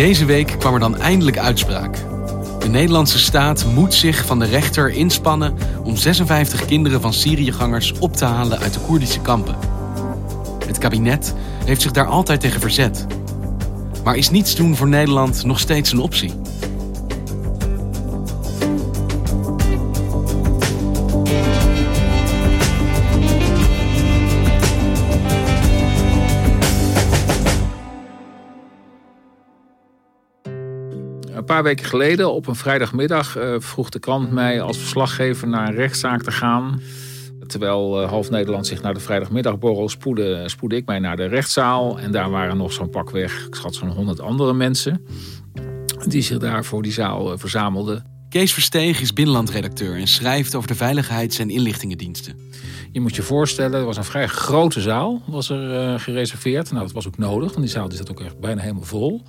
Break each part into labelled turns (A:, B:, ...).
A: Deze week kwam er dan eindelijk uitspraak. De Nederlandse staat moet zich van de rechter inspannen om 56 kinderen van Syriëgangers op te halen uit de Koerdische kampen. Het kabinet heeft zich daar altijd tegen verzet. Maar is niets doen voor Nederland nog steeds een optie?
B: Paar weken geleden, op een vrijdagmiddag, eh, vroeg de krant mij als verslaggever naar een rechtszaak te gaan. Terwijl eh, half Nederland zich naar de vrijdagmiddagborrel spoedde, spoedde ik mij naar de rechtszaal. En daar waren nog zo'n pakweg, ik schat zo'n honderd andere mensen. Die zich daar voor die zaal eh, verzamelden.
A: Kees Versteeg is binnenlandredacteur en schrijft over de veiligheids- en inlichtingendiensten.
B: Je moet je voorstellen, er was een vrij grote zaal was er, gereserveerd. Nou, dat was ook nodig, want die zaal die zat ook echt bijna helemaal vol.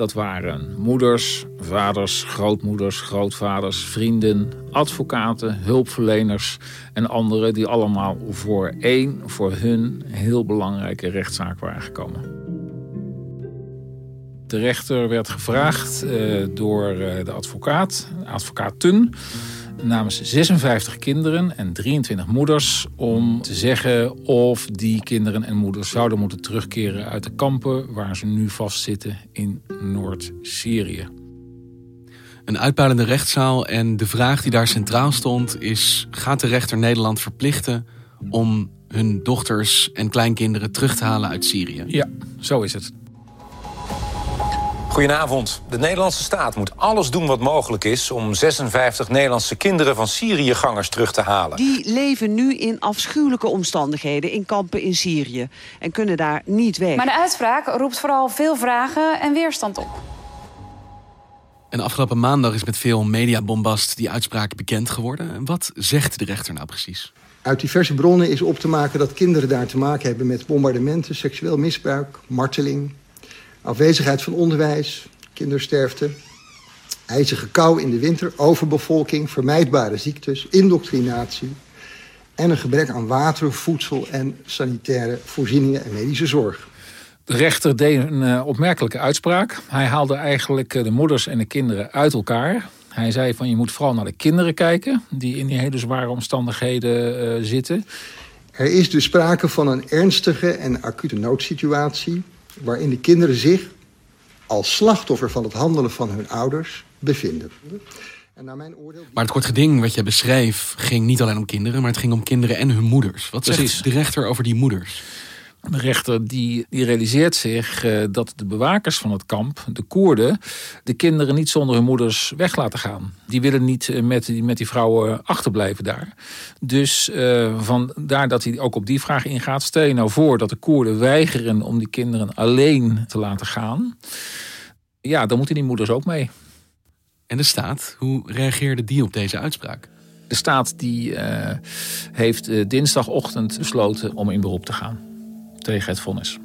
B: Dat waren moeders, vaders, grootmoeders, grootvaders, vrienden, advocaten, hulpverleners en anderen die allemaal voor één, voor hun heel belangrijke rechtszaak waren gekomen. De rechter werd gevraagd uh, door uh, de advocaat, advocaten, namens 56 kinderen en 23 moeders om te zeggen of die kinderen en moeders zouden moeten terugkeren uit de kampen waar ze nu vastzitten in Noord-Syrië.
A: Een uitpuilende rechtszaal en de vraag die daar centraal stond is: gaat de rechter Nederland verplichten om hun dochters en kleinkinderen terug te halen uit Syrië?
B: Ja, zo is het.
C: Goedenavond. De Nederlandse staat moet alles doen wat mogelijk is... om 56 Nederlandse kinderen van Syriëgangers terug te halen.
D: Die leven nu in afschuwelijke omstandigheden in kampen in Syrië... en kunnen daar niet weg.
E: Maar de uitspraak roept vooral veel vragen en weerstand op.
A: En afgelopen maandag is met veel mediabombast die uitspraak bekend geworden. Wat zegt de rechter nou precies?
F: Uit diverse bronnen is op te maken dat kinderen daar te maken hebben... met bombardementen, seksueel misbruik, marteling afwezigheid van onderwijs, kindersterfte, ijzige kou in de winter, overbevolking, vermijdbare ziektes, indoctrinatie en een gebrek aan water, voedsel en sanitaire voorzieningen en medische zorg.
B: De rechter deed een uh, opmerkelijke uitspraak. Hij haalde eigenlijk uh, de moeders en de kinderen uit elkaar. Hij zei van je moet vooral naar de kinderen kijken die in die hele zware omstandigheden uh, zitten.
F: Er is dus sprake van een ernstige en acute noodsituatie waarin de kinderen zich als slachtoffer van het handelen van hun ouders bevinden.
A: En naar mijn oordeel... Maar het kort geding wat je beschreef ging niet alleen om kinderen, maar het ging om kinderen en hun moeders. Wat Precies. zegt de rechter over die moeders?
B: De rechter die, die realiseert zich uh, dat de bewakers van het kamp, de Koerden, de kinderen niet zonder hun moeders weg laten gaan. Die willen niet uh, met, die, met die vrouwen achterblijven daar. Dus uh, vandaar dat hij ook op die vraag ingaat. Stel je nou voor dat de Koerden weigeren om die kinderen alleen te laten gaan. Ja, dan moeten die moeders ook mee.
A: En de staat, hoe reageerde die op deze uitspraak?
B: De staat die heeft dinsdagochtend besloten om in beroep te gaan tegen het vonnis.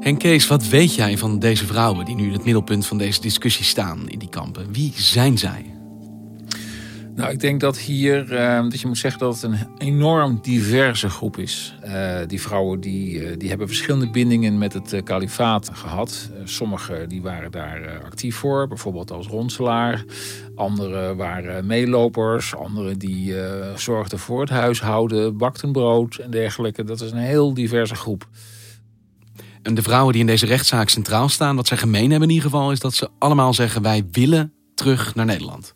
A: Henk Kees, wat weet jij van deze vrouwen die nu in het middelpunt van deze discussie staan in die kampen? Wie zijn zij?
B: Nou, ik denk dat hier uh, dat je moet zeggen dat het een enorm diverse groep is. Uh, die vrouwen die, uh, die hebben verschillende bindingen met het kalifaat gehad. Sommigen die waren daar actief voor, bijvoorbeeld als ronselaar. Anderen waren meelopers. Anderen die zorgden voor het huishouden, bakten brood en dergelijke. Dat is een heel diverse groep.
A: En de vrouwen die in deze rechtszaak centraal staan, wat zij gemeen hebben in ieder geval, is dat ze allemaal zeggen: wij willen terug naar Nederland.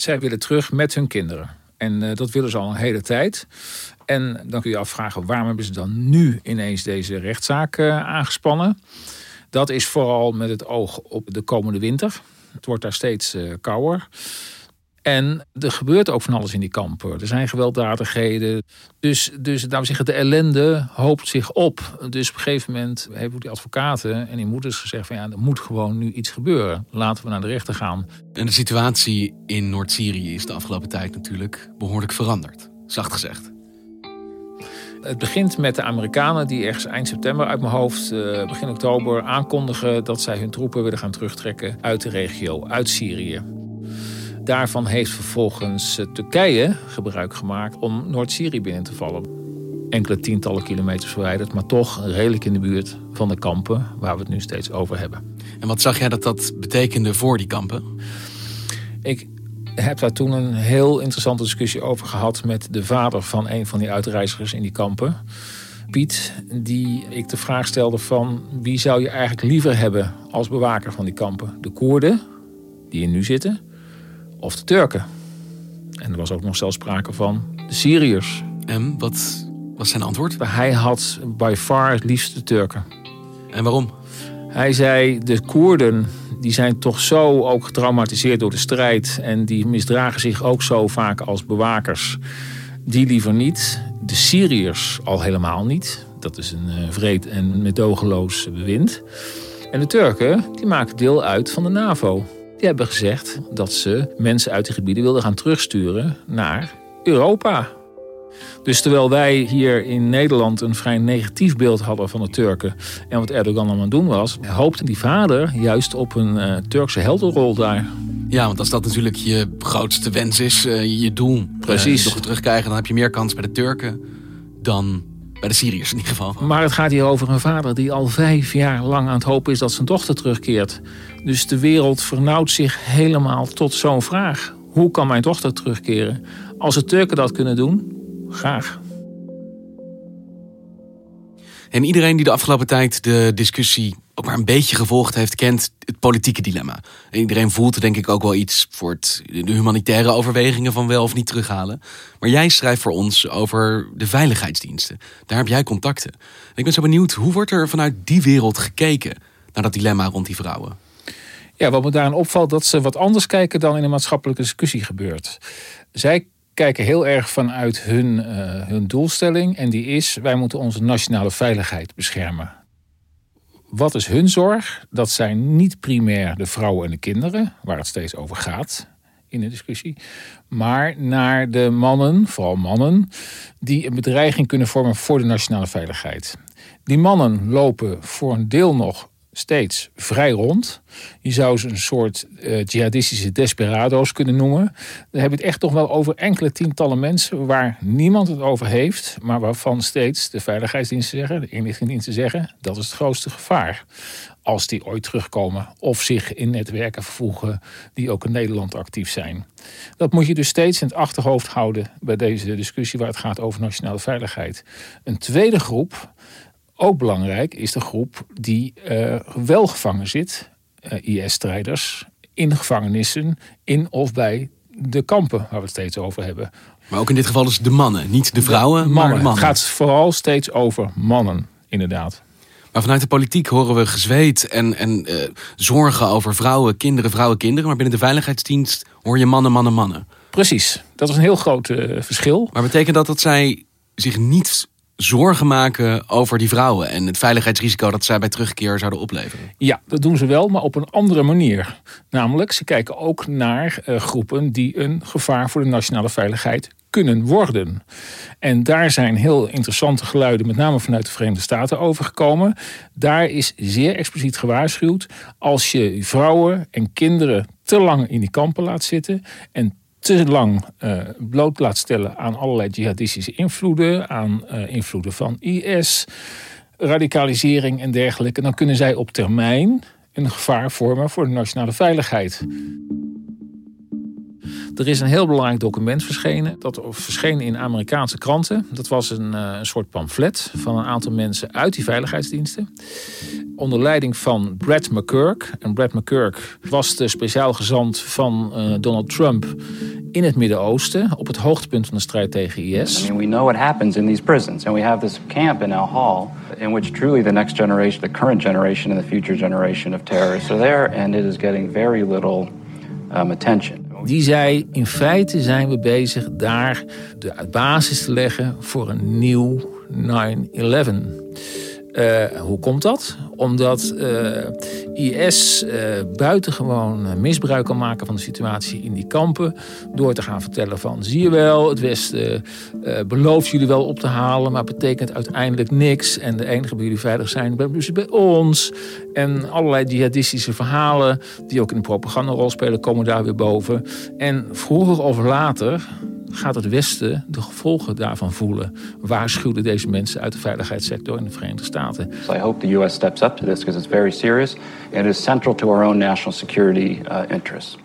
B: Zij willen terug met hun kinderen. En uh, dat willen ze al een hele tijd. En dan kun je afvragen, waarom hebben ze dan nu ineens deze rechtszaak uh, aangespannen? Dat is vooral met het oog op de komende winter. Het wordt daar steeds uh, kouder. En er gebeurt ook van alles in die kampen. Er zijn gewelddadigheden. Dus, dus we zeggen, de ellende hoopt zich op. Dus op een gegeven moment hebben die advocaten en die moeders gezegd: van ja, er moet gewoon nu iets gebeuren. Laten we naar de rechter gaan.
A: En de situatie in Noord-Syrië is de afgelopen tijd natuurlijk behoorlijk veranderd. Zacht gezegd.
B: Het begint met de Amerikanen die ergens eind september uit mijn hoofd, uh, begin oktober, aankondigen dat zij hun troepen willen gaan terugtrekken uit de regio, uit Syrië. Daarvan heeft vervolgens eh, Turkije gebruik gemaakt om Noord-Syrië binnen te vallen. Enkele tientallen kilometers verwijderd, maar toch redelijk in de buurt van de kampen waar we het nu steeds over hebben.
A: En wat zag jij dat dat betekende voor die kampen?
B: Ik heb daar toen een heel interessante discussie over gehad met de vader van een van die uitreizigers in die kampen. Piet, die ik de vraag stelde van wie zou je eigenlijk liever hebben als bewaker van die kampen? De Koerden, die er nu zitten, of de Turken. En er was ook nog zelfs sprake van de Syriërs.
A: En wat was zijn antwoord?
B: Hij had by far het liefst de Turken.
A: En waarom?
B: Hij zei, de Koerden die zijn toch zo ook getraumatiseerd door de strijd... en die misdragen zich ook zo vaak als bewakers. Die liever niet. De Syriërs al helemaal niet. Dat is een uh, vreed en medogeloos bewind. En de Turken die maken deel uit van de NAVO. Die hebben gezegd dat ze mensen uit die gebieden wilden gaan terugsturen naar Europa. Dus terwijl wij hier in Nederland een vrij negatief beeld hadden van de Turken en wat Erdogan allemaal aan het doen was, hoopte die vader juist op een uh, Turkse heldenrol daar.
A: Ja, want als dat natuurlijk je grootste wens is, uh, je doel,
B: Precies.
A: Uh, terugkrijgen, dan heb je meer kans bij de Turken dan bij de Syriërs in ieder geval.
B: Maar het gaat hier over een vader die al vijf jaar lang aan het hopen is dat zijn dochter terugkeert. Dus de wereld vernauwt zich helemaal tot zo'n vraag. Hoe kan mijn dochter terugkeren? Als de Turken dat kunnen doen, graag.
A: En iedereen die de afgelopen tijd de discussie ook maar een beetje gevolgd heeft, kent het politieke dilemma. En iedereen voelt denk ik ook wel iets voor het, de humanitaire overwegingen van wel of niet terughalen. Maar jij schrijft voor ons over de veiligheidsdiensten. Daar heb jij contacten. En ik ben zo benieuwd, hoe wordt er vanuit die wereld gekeken naar dat dilemma rond die vrouwen?
B: Ja, wat me daarin opvalt, dat ze wat anders kijken dan in een maatschappelijke discussie gebeurt. Zij kijken heel erg vanuit hun, uh, hun doelstelling. En die is: wij moeten onze nationale veiligheid beschermen. Wat is hun zorg? Dat zijn niet primair de vrouwen en de kinderen, waar het steeds over gaat in de discussie, maar naar de mannen, vooral mannen, die een bedreiging kunnen vormen voor de nationale veiligheid. Die mannen lopen voor een deel nog steeds vrij rond. Je zou ze een soort uh, jihadistische desperado's kunnen noemen. Dan heb je het echt toch wel over enkele tientallen mensen waar niemand het over heeft, maar waarvan steeds de veiligheidsdiensten zeggen, de inlichtingendiensten zeggen, dat is het grootste gevaar. Als die ooit terugkomen of zich in netwerken vervoegen die ook in Nederland actief zijn. Dat moet je dus steeds in het achterhoofd houden bij deze discussie waar het gaat over nationale veiligheid. Een tweede groep ook belangrijk is de groep die uh, wel gevangen zit, uh, IS-strijders, in gevangenissen, in of bij de kampen waar we het steeds over hebben.
A: Maar ook in dit geval dus de mannen, niet de vrouwen,
B: de mannen.
A: maar mannen.
B: Het gaat vooral steeds over mannen, inderdaad.
A: Maar vanuit de politiek horen we gezweet en, en uh, zorgen over vrouwen, kinderen, vrouwen, kinderen. Maar binnen de veiligheidsdienst hoor je mannen, mannen, mannen.
B: Precies, dat is een heel groot verschil.
A: Maar betekent dat dat zij zich niet zorgen maken over die vrouwen en het veiligheidsrisico dat zij bij terugkeer zouden opleveren?
B: Ja, dat doen ze wel, maar op een andere manier. Namelijk, ze kijken ook naar uh, groepen die een gevaar voor de nationale veiligheid kunnen worden. En daar zijn heel interessante geluiden, met name vanuit de Verenigde Staten, overgekomen. Daar is zeer expliciet gewaarschuwd: als je vrouwen en kinderen te lang in die kampen laat zitten en te lang uh, bloot laat stellen aan allerlei jihadistische invloeden, aan uh, invloeden van IS, radicalisering en dergelijke, dan kunnen zij op termijn een gevaar vormen voor de nationale veiligheid. Er is een heel belangrijk document verschenen. Dat verscheen in Amerikaanse kranten. Dat was een, eh, een soort pamflet van een aantal mensen uit die veiligheidsdiensten. Onder leiding van Brad McCurk. En Brad McCurk was de speciaal gezant van uh, Donald Trump in het Midden-Oosten. Op het hoogtepunt van de strijd tegen IS.
G: I mean, we know what happens in these prisons. And we have this camp in Al Hall. In which truly the next generation, the current generation and the future generation of terrorists are there. And it is getting very little um, attention.
B: Die zei, in feite zijn we bezig daar de basis te leggen voor een nieuw 9-11. Uh, hoe komt dat? Omdat uh, IS uh, buitengewoon misbruik kan maken van de situatie in die kampen. Door te gaan vertellen van zie je wel, het Westen belooft jullie wel op te halen. Maar betekent uiteindelijk niks. En de enige bij jullie veilig zijn dus bij ons. En allerlei jihadistische verhalen die ook in de propaganda rol spelen komen daar weer boven. En vroeger of later gaat het Westen de gevolgen daarvan voelen. Waarschuwden deze mensen uit de veiligheidssector in de Verenigde Staten.
G: So I hope the US steps up to this because it's very serious and is central to our own national security uh, interests.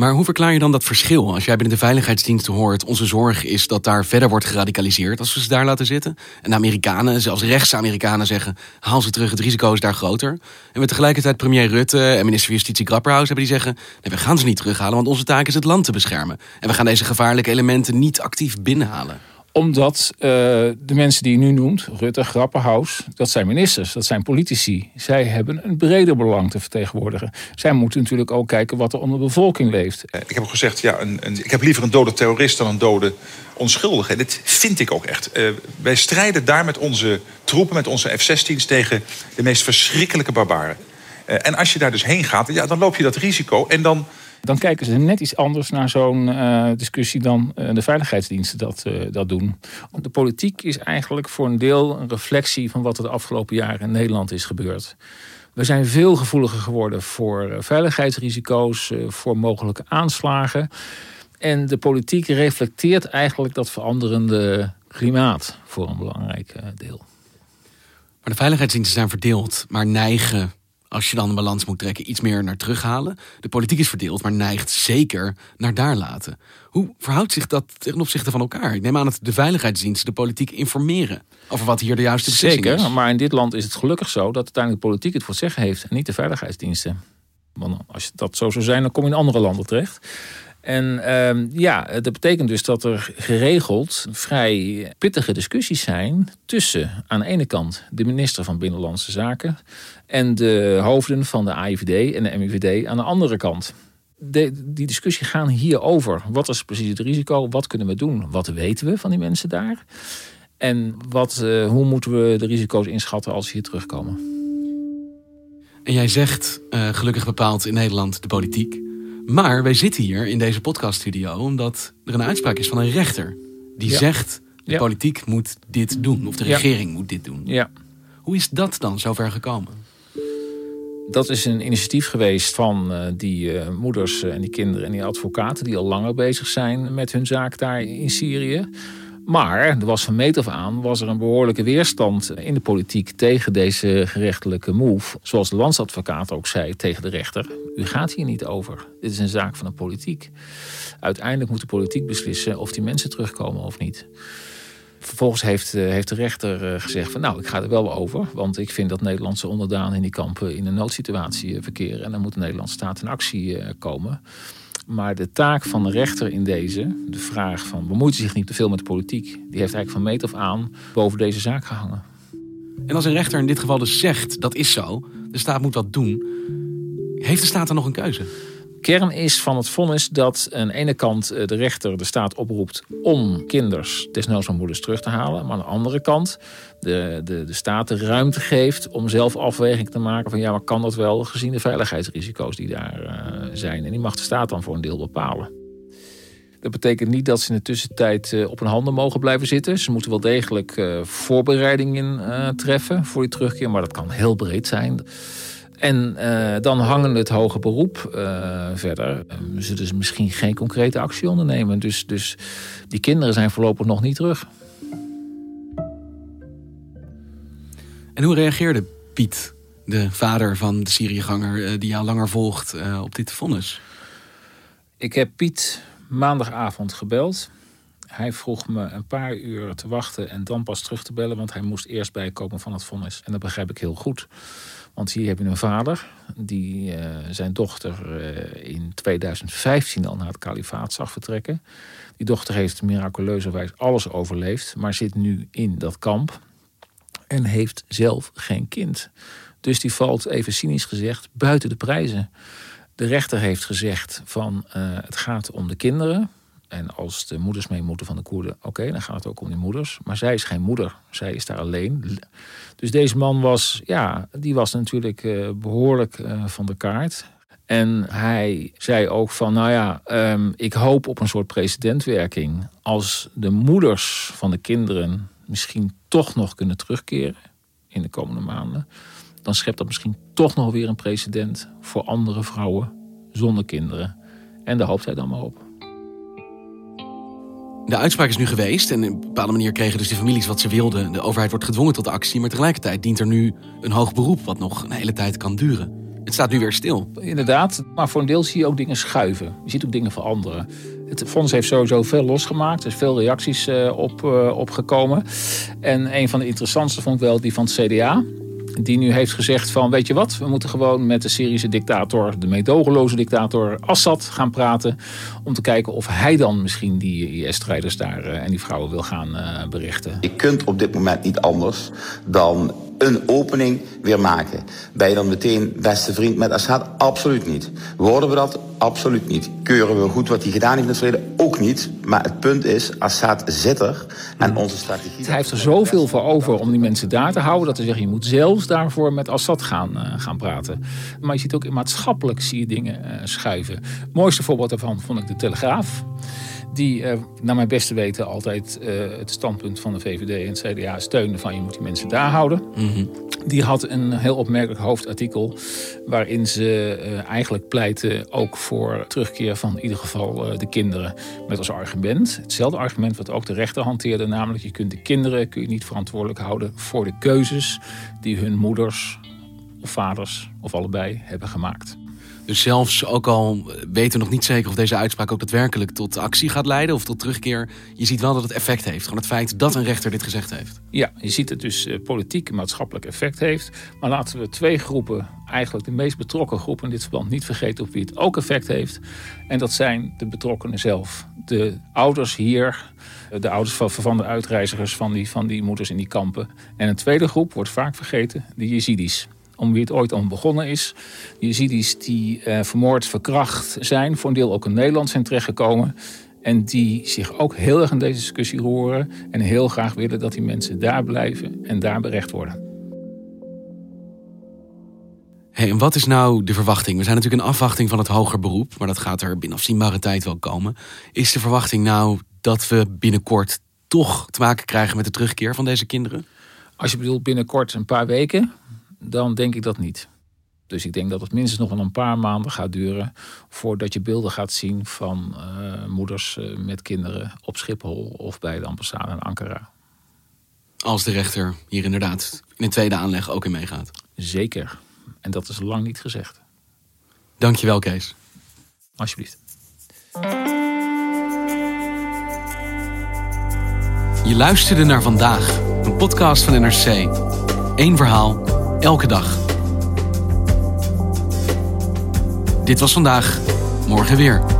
A: Maar hoe verklaar je dan dat verschil? Als jij binnen de veiligheidsdiensten hoort, onze zorg is dat daar verder wordt geradicaliseerd als we ze daar laten zitten. En de Amerikanen, zelfs rechtse Amerikanen zeggen, haal ze terug, het risico is daar groter. En we tegelijkertijd premier Rutte en minister van Justitie Grapperhaus hebben die zeggen, nee, we gaan ze niet terughalen, want onze taak is het land te beschermen. En we gaan deze gevaarlijke elementen niet actief binnenhalen
B: omdat uh, de mensen die je nu noemt, Rutte, Grappenhaus, dat zijn ministers, dat zijn politici. Zij hebben een breder belang te vertegenwoordigen. Zij moeten natuurlijk ook kijken wat er onder de bevolking leeft.
H: Ik heb ook gezegd, ja, een, ik heb liever een dode terrorist dan een dode onschuldige. En dit vind ik ook echt. Uh, wij strijden daar met onze troepen, met onze F-16's tegen de meest verschrikkelijke barbaren. En als je daar dus heen gaat, ja, dan loop je dat risico en dan
B: dan kijken ze net iets anders naar zo'n uh, discussie dan uh, de veiligheidsdiensten dat, uh, dat doen. De politiek is eigenlijk voor een deel een reflectie van wat er de afgelopen jaren in Nederland is gebeurd. We zijn veel gevoeliger geworden voor veiligheidsrisico's, voor mogelijke aanslagen. En de politiek reflecteert eigenlijk dat veranderende klimaat voor een belangrijk deel.
A: Maar de veiligheidsdiensten zijn verdeeld, maar neigen als je dan een balans moet trekken, iets meer naar terughalen. De politiek is verdeeld, maar neigt zeker naar daar laten. Hoe verhoudt zich dat ten opzichte van elkaar? Ik neem aan dat de veiligheidsdiensten de politiek informeren over wat hier de juiste beslissing
B: zeker,
A: is.
B: Zeker, maar in dit land is het gelukkig zo dat uiteindelijk de politiek het voor het zeggen heeft en niet de veiligheidsdiensten. Want als dat zo zou zijn, dan kom je in andere landen terecht. En uh, ja, dat betekent dus dat er geregeld vrij pittige discussies zijn tussen aan de ene kant de minister van Binnenlandse Zaken en de hoofden van de AIVD en de MIVD aan de andere kant. Die discussie gaan hierover. Wat is precies het risico? Wat kunnen we doen? Wat weten we van die mensen daar? En wat, uh, hoe moeten we de risico's inschatten als ze hier terugkomen?
A: En jij zegt, uh, gelukkig bepaald in Nederland de politiek. Maar wij zitten hier in deze podcaststudio omdat er een uitspraak is van een rechter. Die ja. zegt, de ja. politiek moet dit doen. Of de regering moet dit doen.
B: Ja.
A: Hoe is dat dan zover gekomen?
B: Dat is een initiatief geweest van uh, die uh, moeders en die kinderen en die advocaten... die al langer bezig zijn met hun zaak daar in Syrië. Maar er was van meet af aan was er een behoorlijke weerstand in de politiek tegen deze gerechtelijke move. Zoals de landsadvocaat ook zei tegen de rechter. U gaat hier niet over. Dit is een zaak van de politiek. Uiteindelijk moet de politiek beslissen of die mensen terugkomen of niet. Vervolgens heeft, heeft de rechter gezegd van nou, ik ga er wel over. Want ik vind dat Nederlandse onderdanen in die kampen in een noodsituatie verkeren. En dan moet de Nederlandse staat in actie komen. Maar de taak van de rechter in deze, de vraag van bemoeit zich niet te veel met de politiek, die heeft eigenlijk van meet af aan boven deze zaak gehangen.
A: En als een rechter in dit geval dus zegt dat is zo, de staat moet wat doen, heeft de staat dan nog een keuze?
B: Kern is van het vonnis dat aan de ene kant de rechter de staat oproept om kinders, desnoods van moeders, terug te halen. Maar aan de andere kant de, de, de staat de ruimte geeft om zelf afweging te maken van ja, maar kan dat wel gezien de veiligheidsrisico's die daar uh, zijn. En die mag de staat dan voor een deel bepalen. Dat betekent niet dat ze in de tussentijd uh, op hun handen mogen blijven zitten. Ze moeten wel degelijk voorbereidingen treffen voor die terugkeer, maar dat kan heel breed zijn. En uh, dan hangen het hoge beroep uh, verder. Ze misschien geen concrete actie ondernemen. Dus, dus die kinderen zijn voorlopig nog niet terug.
A: En hoe reageerde Piet, de vader van de Syriëganger... die jou langer volgt, op dit vonnis?
B: Ik heb Piet maandagavond gebeld. Hij vroeg me een paar uur te wachten en dan pas terug te bellen... want hij moest eerst bijkomen van het vonnis. En dat begrijp ik heel goed. Want hier heb je een vader die uh, zijn dochter uh, in 2015 al naar het kalifaat zag vertrekken. Die dochter heeft miraculeuzewijs alles overleefd, maar zit nu in dat kamp en heeft zelf geen kind. Dus die valt, even cynisch gezegd, buiten de prijzen. De rechter heeft gezegd van uh, het gaat om de kinderen. En als de moeders mee moeten van de Koerden, oké, dan gaat het ook om die moeders. Maar zij is geen moeder, zij is daar alleen. Dus deze man was, ja, die was natuurlijk uh, behoorlijk uh, van de kaart. En hij zei ook van, nou ja, um, ik hoop op een soort precedentwerking. Als de moeders van de kinderen misschien toch nog kunnen terugkeren in de komende maanden, dan schept dat misschien toch nog weer een precedent voor andere vrouwen zonder kinderen. En daar hoopt hij dan maar op.
A: De uitspraak is nu geweest en op een bepaalde manier kregen dus de families wat ze wilden. De overheid wordt gedwongen tot actie, maar tegelijkertijd dient er nu een hoog beroep wat nog een hele tijd kan duren. Het staat nu weer stil.
B: Inderdaad, maar voor een deel zie je ook dingen schuiven. Je ziet ook dingen veranderen. Het fonds heeft sowieso veel losgemaakt. Er zijn veel reacties uh, op, uh, opgekomen. En een van de interessantste vond ik wel die van het CDA die nu heeft gezegd van weet je wat, we moeten gewoon met de Syrische dictator, de meedogenloze dictator Assad gaan praten. Om te kijken of hij dan misschien die IS-strijders daar uh, en die vrouwen wil gaan uh, berichten.
I: Je kunt op dit moment niet anders dan een opening weer maken. Ben je dan meteen beste vriend met Assad? Absoluut niet. Worden we dat? Absoluut niet. Keuren we goed wat hij gedaan heeft in het verleden? Ook niet. Maar het punt is, Assad zit er. En onze strategie...
B: Hij heeft er zoveel voor over om die mensen daar te houden... dat hij zegt, je moet zelfs daarvoor met Assad gaan, uh, gaan praten. Maar je ziet ook maatschappelijk zie je dingen uh, schuiven. Het mooiste voorbeeld daarvan vond ik de Telegraaf die uh, naar mijn beste weten altijd uh, het standpunt van de VVD en het CDA steunen van je moet die mensen daar houden. Mm -hmm. Die had een heel opmerkelijk hoofdartikel waarin ze uh, eigenlijk pleiten ook voor terugkeer van in ieder geval de kinderen met als argument. Hetzelfde argument wat ook de rechter hanteerde, namelijk je kunt de kinderen kun je niet verantwoordelijk houden voor de keuzes die hun moeders of vaders of allebei hebben gemaakt.
A: Dus zelfs ook al weten we nog niet zeker of deze uitspraak ook daadwerkelijk tot actie gaat leiden of tot terugkeer, je ziet wel dat het effect heeft. Gewoon het feit dat een rechter dit gezegd heeft.
B: Ja, je ziet het dus politiek en maatschappelijk effect heeft. Maar laten we twee groepen, eigenlijk de meest betrokken groepen in dit verband, niet vergeten op wie het ook effect heeft. En dat zijn de betrokkenen zelf. De ouders hier, de ouders van, van de uitreizigers van die, van die moeders in die kampen. En een tweede groep wordt vaak vergeten, de Jezidis om wie het ooit al begonnen is. De Yazidis die uh, vermoord, verkracht zijn, voor een deel ook in Nederland zijn terechtgekomen. En die zich ook heel erg in deze discussie roeren. En heel graag willen dat die mensen daar blijven en daar berecht worden.
A: Hey, en wat is nou de verwachting? We zijn natuurlijk in afwachting van het hoger beroep, maar dat gaat er binnen afzienbare tijd wel komen. Is de verwachting nou dat we binnenkort toch te maken krijgen met de terugkeer van deze kinderen?
B: Als je bedoelt binnenkort een paar weken, dan denk ik dat niet. Dus ik denk dat het minstens nog wel een paar maanden gaat duren voordat je beelden gaat zien van uh, moeders uh, met kinderen op Schiphol of bij de ambassade in Ankara.
A: Als de rechter hier inderdaad in een tweede aanleg ook in meegaat.
B: Zeker. En dat is lang niet gezegd.
A: Dankjewel, Kees.
B: Alsjeblieft.
A: Je luisterde naar vandaag, een podcast van NRC. Eén verhaal elke dag. Dit was vandaag, morgen weer.